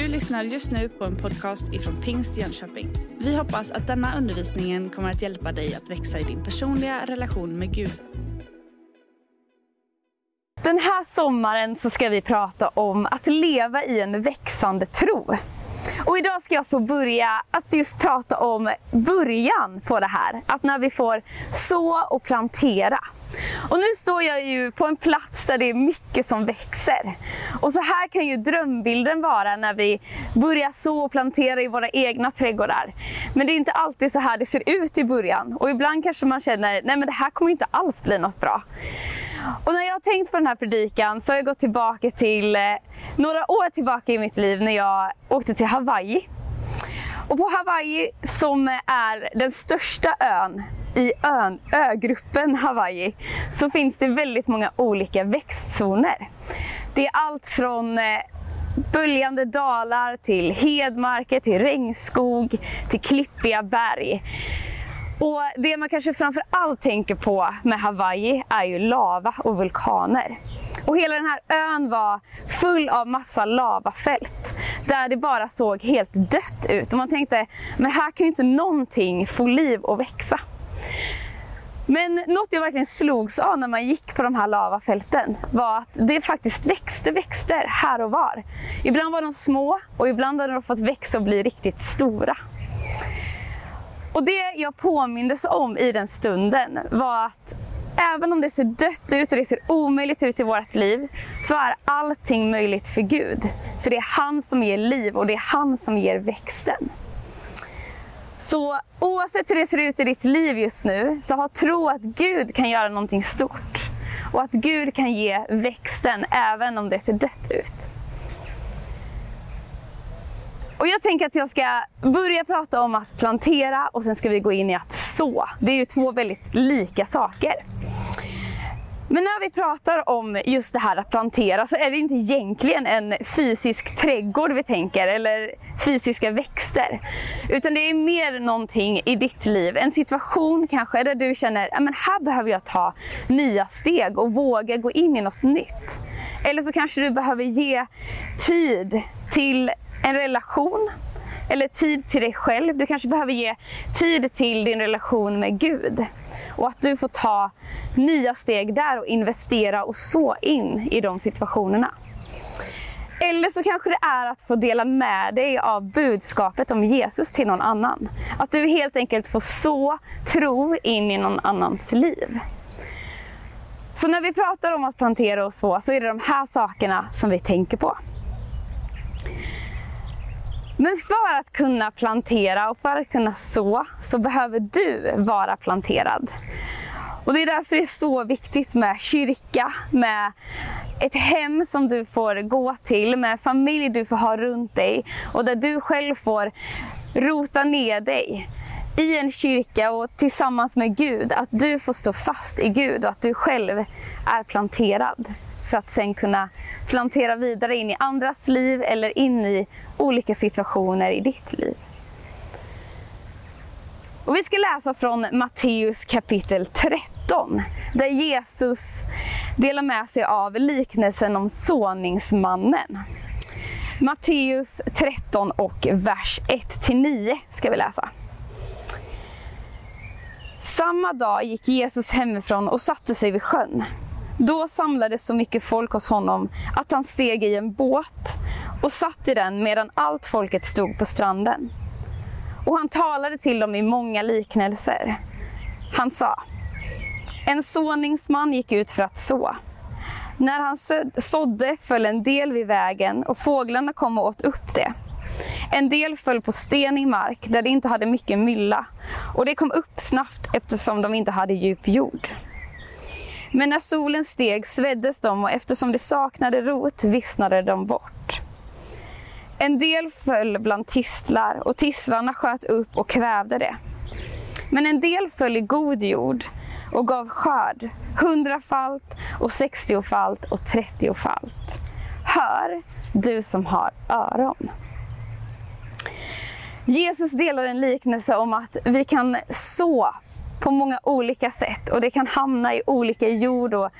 Du lyssnar just nu på en podcast ifrån Pingst Jönköping. Vi hoppas att denna undervisning kommer att hjälpa dig att växa i din personliga relation med Gud. Den här sommaren så ska vi prata om att leva i en växande tro. Och idag ska jag få börja att just prata om början på det här. Att när vi får så och plantera. Och nu står jag ju på en plats där det är mycket som växer. Och så här kan ju drömbilden vara när vi börjar så och plantera i våra egna trädgårdar. Men det är inte alltid så här det ser ut i början. Och ibland kanske man känner, nej men det här kommer inte alls bli något bra. Och när jag har tänkt på den här predikan så har jag gått tillbaka till eh, några år tillbaka i mitt liv när jag åkte till Hawaii. Och på Hawaii, som är den största ön i ön, ögruppen Hawaii, så finns det väldigt många olika växtzoner. Det är allt från eh, böljande dalar till hedmarker, till regnskog, till klippiga berg. Och det man kanske framför allt tänker på med Hawaii är ju lava och vulkaner. Och hela den här ön var full av massa lavafält där det bara såg helt dött ut. Och man tänkte, men här kan ju inte någonting få liv och växa. Men något jag verkligen slogs av när man gick på de här lavafälten var att det faktiskt växte växter här och var. Ibland var de små och ibland hade de fått växa och bli riktigt stora. Och det jag påmindes om i den stunden var att även om det ser dött ut och det ser omöjligt ut i vårt liv så är allting möjligt för Gud. För det är han som ger liv och det är han som ger växten. Så oavsett hur det ser ut i ditt liv just nu, så ha tro att Gud kan göra någonting stort. Och att Gud kan ge växten även om det ser dött ut. Och jag tänker att jag ska börja prata om att plantera och sen ska vi gå in i att så. Det är ju två väldigt lika saker. Men när vi pratar om just det här att plantera så är det inte egentligen en fysisk trädgård vi tänker eller fysiska växter. Utan det är mer någonting i ditt liv, en situation kanske där du känner att här behöver jag ta nya steg och våga gå in i något nytt. Eller så kanske du behöver ge tid till en relation eller tid till dig själv. Du kanske behöver ge tid till din relation med Gud. Och att du får ta nya steg där och investera och så in i de situationerna. Eller så kanske det är att få dela med dig av budskapet om Jesus till någon annan. Att du helt enkelt får så tro in i någon annans liv. Så när vi pratar om att plantera och så, så är det de här sakerna som vi tänker på. Men för att kunna plantera och för att kunna så, så behöver du vara planterad. Och det är därför det är så viktigt med kyrka, med ett hem som du får gå till, med familj du får ha runt dig och där du själv får rota ner dig i en kyrka och tillsammans med Gud, att du får stå fast i Gud och att du själv är planterad för att sen kunna plantera vidare in i andras liv eller in i olika situationer i ditt liv. Och vi ska läsa från Matteus kapitel 13 där Jesus delar med sig av liknelsen om såningsmannen. Matteus 13 och vers 1-9 ska vi läsa. Samma dag gick Jesus hemifrån och satte sig vid sjön. Då samlades så mycket folk hos honom att han steg i en båt och satt i den medan allt folket stod på stranden. Och han talade till dem i många liknelser. Han sa, en såningsman gick ut för att så. När han sådde föll en del vid vägen och fåglarna kom och åt upp det. En del föll på stenig mark där det inte hade mycket mylla och det kom upp snabbt eftersom de inte hade djup jord. Men när solen steg sveddes de och eftersom de saknade rot vissnade de bort. En del föll bland tistlar och tistlarna sköt upp och kvävde det. Men en del föll i god jord och gav skörd, hundrafalt och sextiofalt och trettiofalt. Hör, du som har öron. Jesus delar en liknelse om att vi kan så på många olika sätt och det kan hamna i olika jord och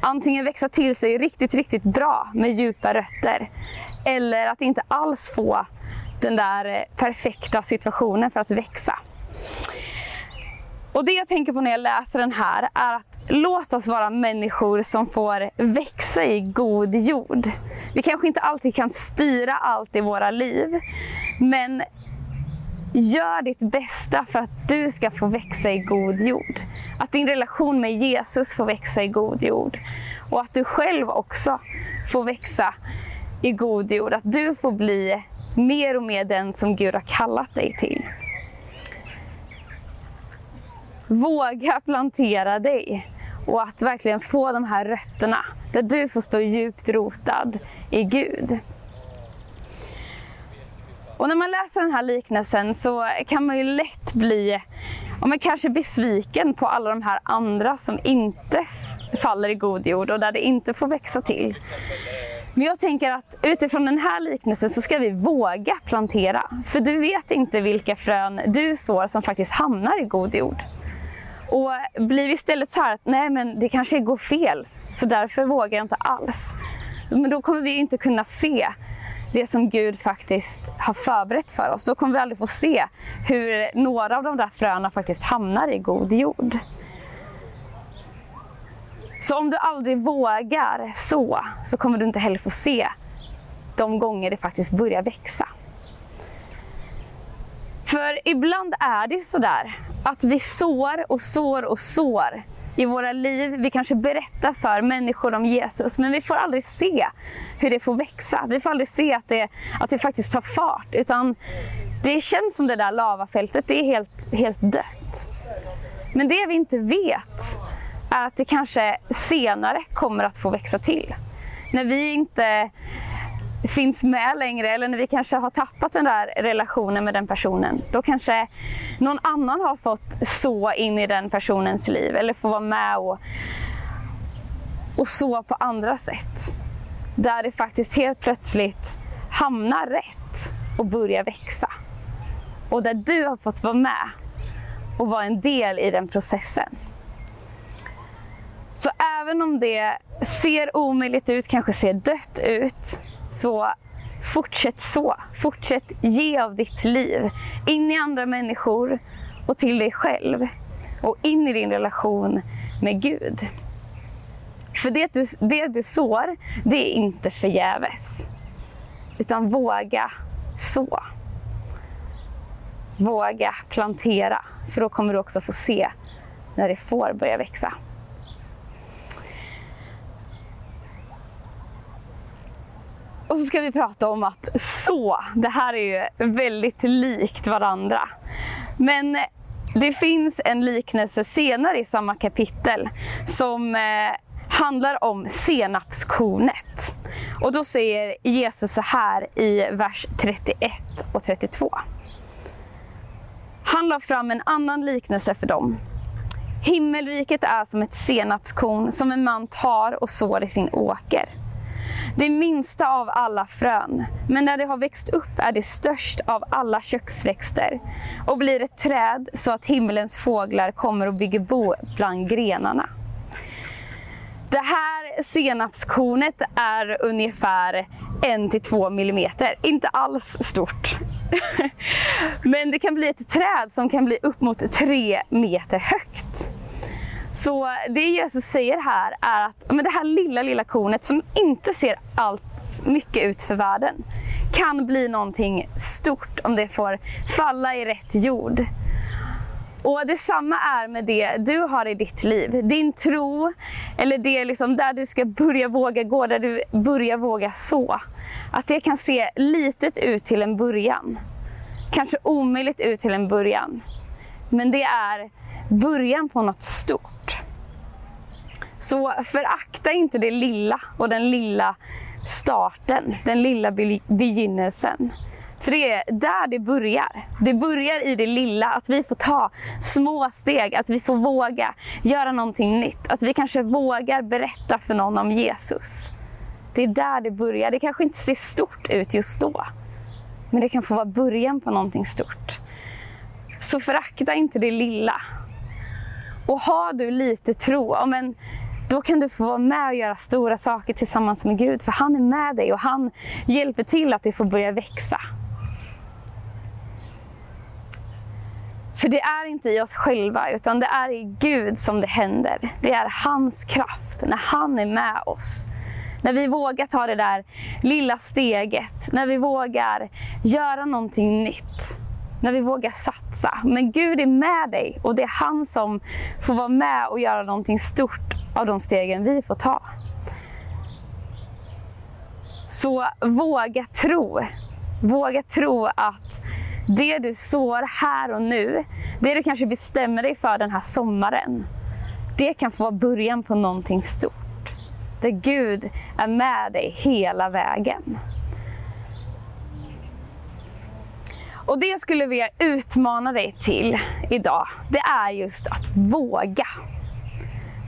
antingen växa till sig riktigt, riktigt bra med djupa rötter. Eller att inte alls få den där eh, perfekta situationen för att växa. Och det jag tänker på när jag läser den här är att låt oss vara människor som får växa i god jord. Vi kanske inte alltid kan styra allt i våra liv, men gör ditt bästa för att du ska få växa i god jord. Att din relation med Jesus får växa i god jord. Och att du själv också får växa i god jord. Att du får bli mer och mer den som Gud har kallat dig till. Våga plantera dig och att verkligen få de här rötterna där du får stå djupt rotad i Gud. Och när man läser den här liknelsen så kan man ju lätt bli ja, men kanske besviken på alla de här andra som inte faller i god jord och där det inte får växa till. Men jag tänker att utifrån den här liknelsen så ska vi våga plantera. För du vet inte vilka frön du sår som faktiskt hamnar i god jord. Och blir vi istället så här att nej men det kanske går fel, så därför vågar jag inte alls. Men då kommer vi inte kunna se det som Gud faktiskt har förberett för oss. Då kommer vi aldrig få se hur några av de där fröna faktiskt hamnar i god jord. Så om du aldrig vågar så, så kommer du inte heller få se de gånger det faktiskt börjar växa. För ibland är det sådär att vi sår och sår och sår i våra liv. Vi kanske berättar för människor om Jesus, men vi får aldrig se hur det får växa. Vi får aldrig se att det, att det faktiskt tar fart, utan det känns som det där lavafältet, det är helt, helt dött. Men det vi inte vet är att det kanske senare kommer att få växa till. När vi inte finns med längre eller när vi kanske har tappat den där relationen med den personen. Då kanske någon annan har fått så in i den personens liv eller få vara med och, och så på andra sätt. Där det faktiskt helt plötsligt hamnar rätt och börjar växa. Och där du har fått vara med och vara en del i den processen. Så även om det ser omöjligt ut, kanske ser dött ut, så fortsätt så. Fortsätt ge av ditt liv. In i andra människor och till dig själv. Och in i din relation med Gud. För det du, det du sår, det är inte förgäves. Utan våga så. Våga plantera, för då kommer du också få se när det får börja växa. Och så ska vi prata om att så, det här är ju väldigt likt varandra. Men det finns en liknelse senare i samma kapitel som eh, handlar om senapskornet. Och då säger Jesus så här i vers 31 och 32. Han la fram en annan liknelse för dem. Himmelriket är som ett senapskorn som en man tar och sår i sin åker. Det minsta av alla frön, men när det har växt upp är det störst av alla köksväxter och blir ett träd så att himlens fåglar kommer och bygger bo bland grenarna. Det här senapskornet är ungefär 1-2 millimeter, inte alls stort. Men det kan bli ett träd som kan bli upp mot 3 meter högt. Så det Jesus säger här är att men det här lilla, lilla kornet som inte ser allt mycket ut för världen kan bli någonting stort om det får falla i rätt jord. Och detsamma är med det du har i ditt liv. Din tro, eller det liksom där du ska börja våga gå, där du börjar våga så. Att det kan se litet ut till en början. Kanske omöjligt ut till en början. Men det är början på något stort. Så förakta inte det lilla och den lilla starten, den lilla begynnelsen. För det är där det börjar. Det börjar i det lilla, att vi får ta små steg, att vi får våga göra någonting nytt. Att vi kanske vågar berätta för någon om Jesus. Det är där det börjar. Det kanske inte ser stort ut just då. Men det kan få vara början på någonting stort. Så förakta inte det lilla. Och har du lite tro, om en då kan du få vara med och göra stora saker tillsammans med Gud. För han är med dig och han hjälper till att det får börja växa. För det är inte i oss själva, utan det är i Gud som det händer. Det är hans kraft, när han är med oss. När vi vågar ta det där lilla steget, när vi vågar göra någonting nytt. När vi vågar satsa. Men Gud är med dig och det är han som får vara med och göra någonting stort av de stegen vi får ta. Så våga tro. Våga tro att det du sår här och nu, det du kanske bestämmer dig för den här sommaren, det kan få vara början på någonting stort. Där Gud är med dig hela vägen. Och det jag skulle vilja utmana dig till idag, det är just att våga.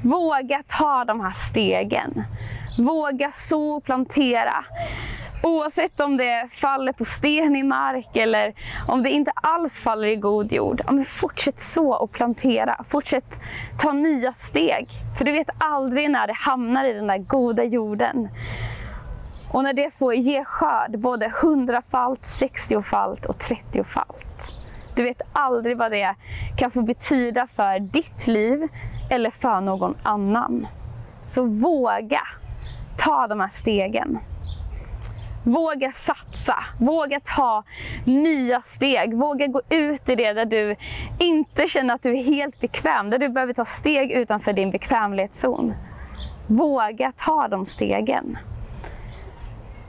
Våga ta de här stegen. Våga så och plantera. Oavsett om det faller på stenig mark eller om det inte alls faller i god jord. Ja, men fortsätt så och plantera. Fortsätt ta nya steg. För du vet aldrig när det hamnar i den där goda jorden. Och när det får ge skörd, både hundrafalt, sextiofalt och trettiofalt. Du vet aldrig vad det kan få betyda för ditt liv eller för någon annan. Så våga ta de här stegen. Våga satsa, våga ta nya steg, våga gå ut i det där du inte känner att du är helt bekväm, där du behöver ta steg utanför din bekvämlighetszon. Våga ta de stegen.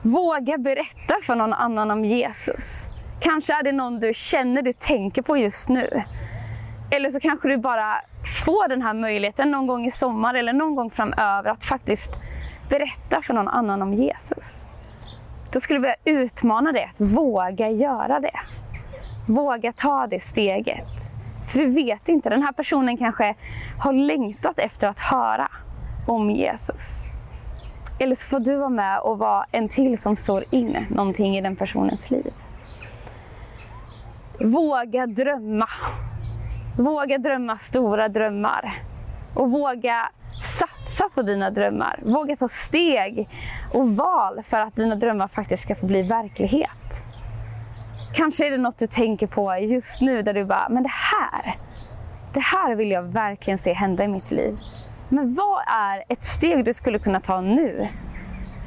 Våga berätta för någon annan om Jesus. Kanske är det någon du känner, du tänker på just nu. Eller så kanske du bara får den här möjligheten någon gång i sommar eller någon gång framöver att faktiskt berätta för någon annan om Jesus. Då skulle vi utmana dig att våga göra det. Våga ta det steget. För du vet inte, den här personen kanske har längtat efter att höra om Jesus. Eller så får du vara med och vara en till som sår in någonting i den personens liv. Våga drömma. Våga drömma stora drömmar. Och våga satsa på dina drömmar. Våga ta steg och val för att dina drömmar faktiskt ska få bli verklighet. Kanske är det något du tänker på just nu där du bara, men det här, det här vill jag verkligen se hända i mitt liv. Men vad är ett steg du skulle kunna ta nu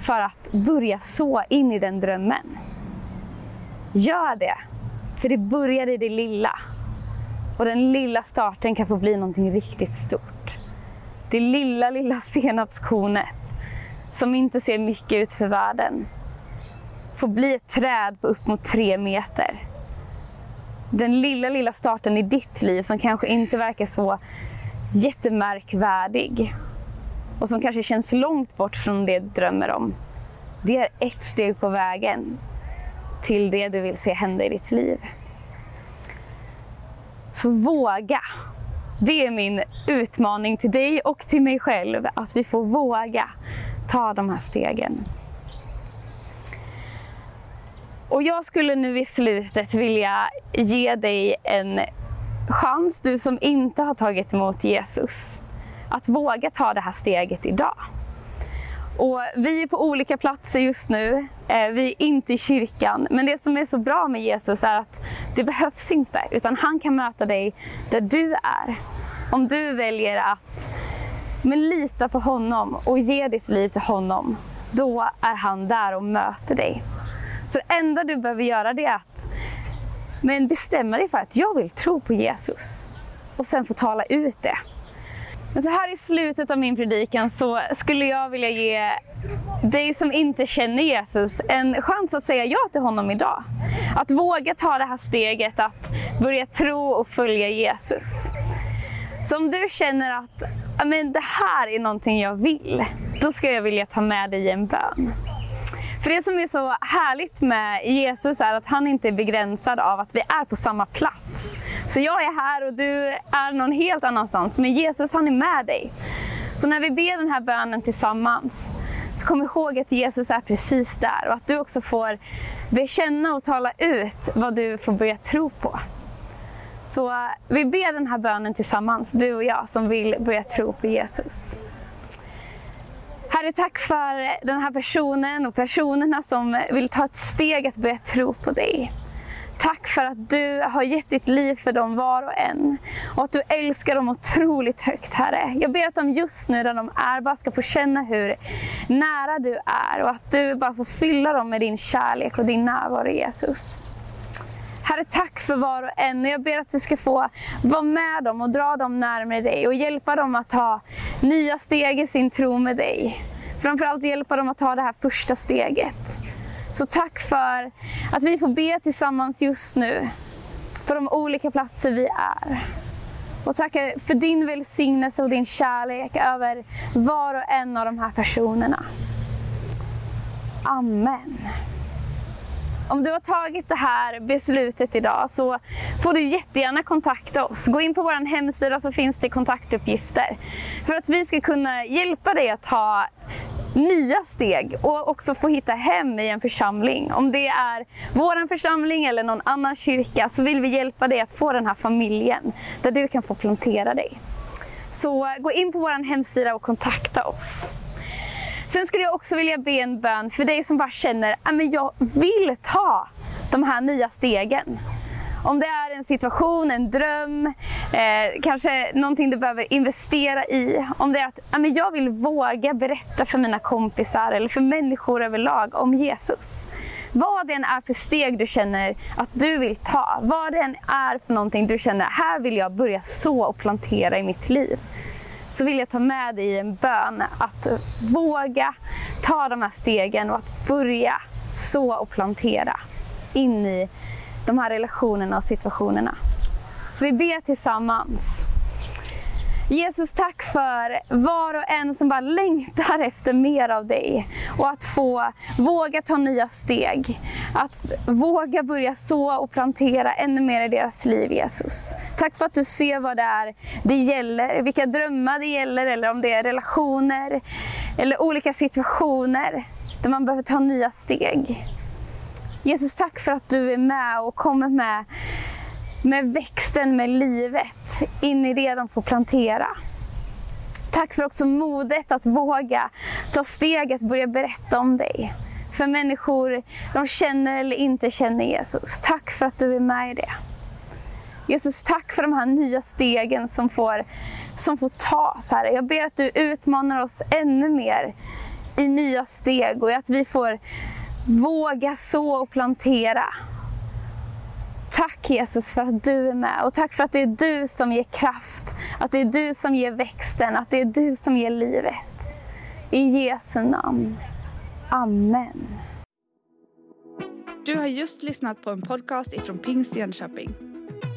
för att börja så in i den drömmen? Gör det, för det börjar i det lilla. Och den lilla starten kan få bli någonting riktigt stort. Det lilla, lilla senapskornet som inte ser mycket ut för världen får bli ett träd på upp mot tre meter. Den lilla, lilla starten i ditt liv som kanske inte verkar så jättemärkvärdig och som kanske känns långt bort från det du drömmer om. Det är ett steg på vägen till det du vill se hända i ditt liv. Så våga! Det är min utmaning till dig och till mig själv, att vi får våga ta de här stegen. Och jag skulle nu i slutet vilja ge dig en chans, du som inte har tagit emot Jesus, att våga ta det här steget idag. Och vi är på olika platser just nu. Eh, vi är inte i kyrkan. Men det som är så bra med Jesus är att det behövs inte. Utan han kan möta dig där du är. Om du väljer att men lita på honom och ge ditt liv till honom. Då är han där och möter dig. Så det enda du behöver göra det är att men bestämma dig för att jag vill tro på Jesus. Och sen få tala ut det. Men så här i slutet av min predikan så skulle jag vilja ge dig som inte känner Jesus en chans att säga ja till honom idag. Att våga ta det här steget att börja tro och följa Jesus. Så om du känner att men det här är någonting jag vill, då ska jag vilja ta med dig i en bön. För det som är så härligt med Jesus är att han inte är begränsad av att vi är på samma plats. Så jag är här och du är någon helt annanstans, men Jesus han är med dig. Så när vi ber den här bönen tillsammans, så kom ihåg att Jesus är precis där och att du också får bekänna och tala ut vad du får börja tro på. Så eh, vi ber den här bönen tillsammans, du och jag som vill börja tro på Jesus. Herre, tack för den här personen och personerna som vill ta ett steg att börja tro på dig. Tack för att du har gett ditt liv för dem var och en. Och att du älskar dem otroligt högt, Herre. Jag ber att de just nu där de är bara ska få känna hur nära du är och att du bara får fylla dem med din kärlek och din närvaro, Jesus. Herre, tack för var och en. Och jag ber att du ska få vara med dem och dra dem närmare dig och hjälpa dem att ta nya steg i sin tro med dig. Framförallt hjälpa dem att ta det här första steget. Så tack för att vi får be tillsammans just nu på de olika platser vi är. Och tack för din välsignelse och din kärlek över var och en av de här personerna. Amen. Om du har tagit det här beslutet idag så får du jättegärna kontakta oss. Gå in på vår hemsida så finns det kontaktuppgifter. För att vi ska kunna hjälpa dig att ta nya steg och också få hitta hem i en församling. Om det är vår församling eller någon annan kyrka så vill vi hjälpa dig att få den här familjen där du kan få plantera dig. Så gå in på vår hemsida och kontakta oss. Sen skulle jag också vilja be en bön för dig som bara känner ah, att jag vill ta de här nya stegen. Om det är en situation, en dröm, eh, kanske någonting du behöver investera i. Om det är att ja, jag vill våga berätta för mina kompisar eller för människor överlag om Jesus. Vad det än är för steg du känner att du vill ta, vad det än är för någonting du känner, här vill jag börja så och plantera i mitt liv så vill jag ta med dig i en bön att våga ta de här stegen och att börja så och plantera in i de här relationerna och situationerna. Så vi ber tillsammans. Jesus, tack för var och en som bara längtar efter mer av dig. Och att få våga ta nya steg. Att våga börja så och plantera ännu mer i deras liv, Jesus. Tack för att du ser vad det är det gäller, vilka drömmar det gäller, eller om det är relationer, eller olika situationer där man behöver ta nya steg. Jesus, tack för att du är med och kommer med, med växten, med livet, in i det de får plantera. Tack för också modet att våga ta steget, börja berätta om dig. För människor, de känner eller inte känner Jesus. Tack för att du är med i det. Jesus, tack för de här nya stegen som får, som får tas, Herre. Jag ber att du utmanar oss ännu mer i nya steg och att vi får Våga så och plantera. Tack Jesus för att du är med och tack för att det är du som ger kraft, att det är du som ger växten, att det är du som ger livet. I Jesu namn. Amen. Du har just lyssnat på en podcast ifrån Pingst Jönköping.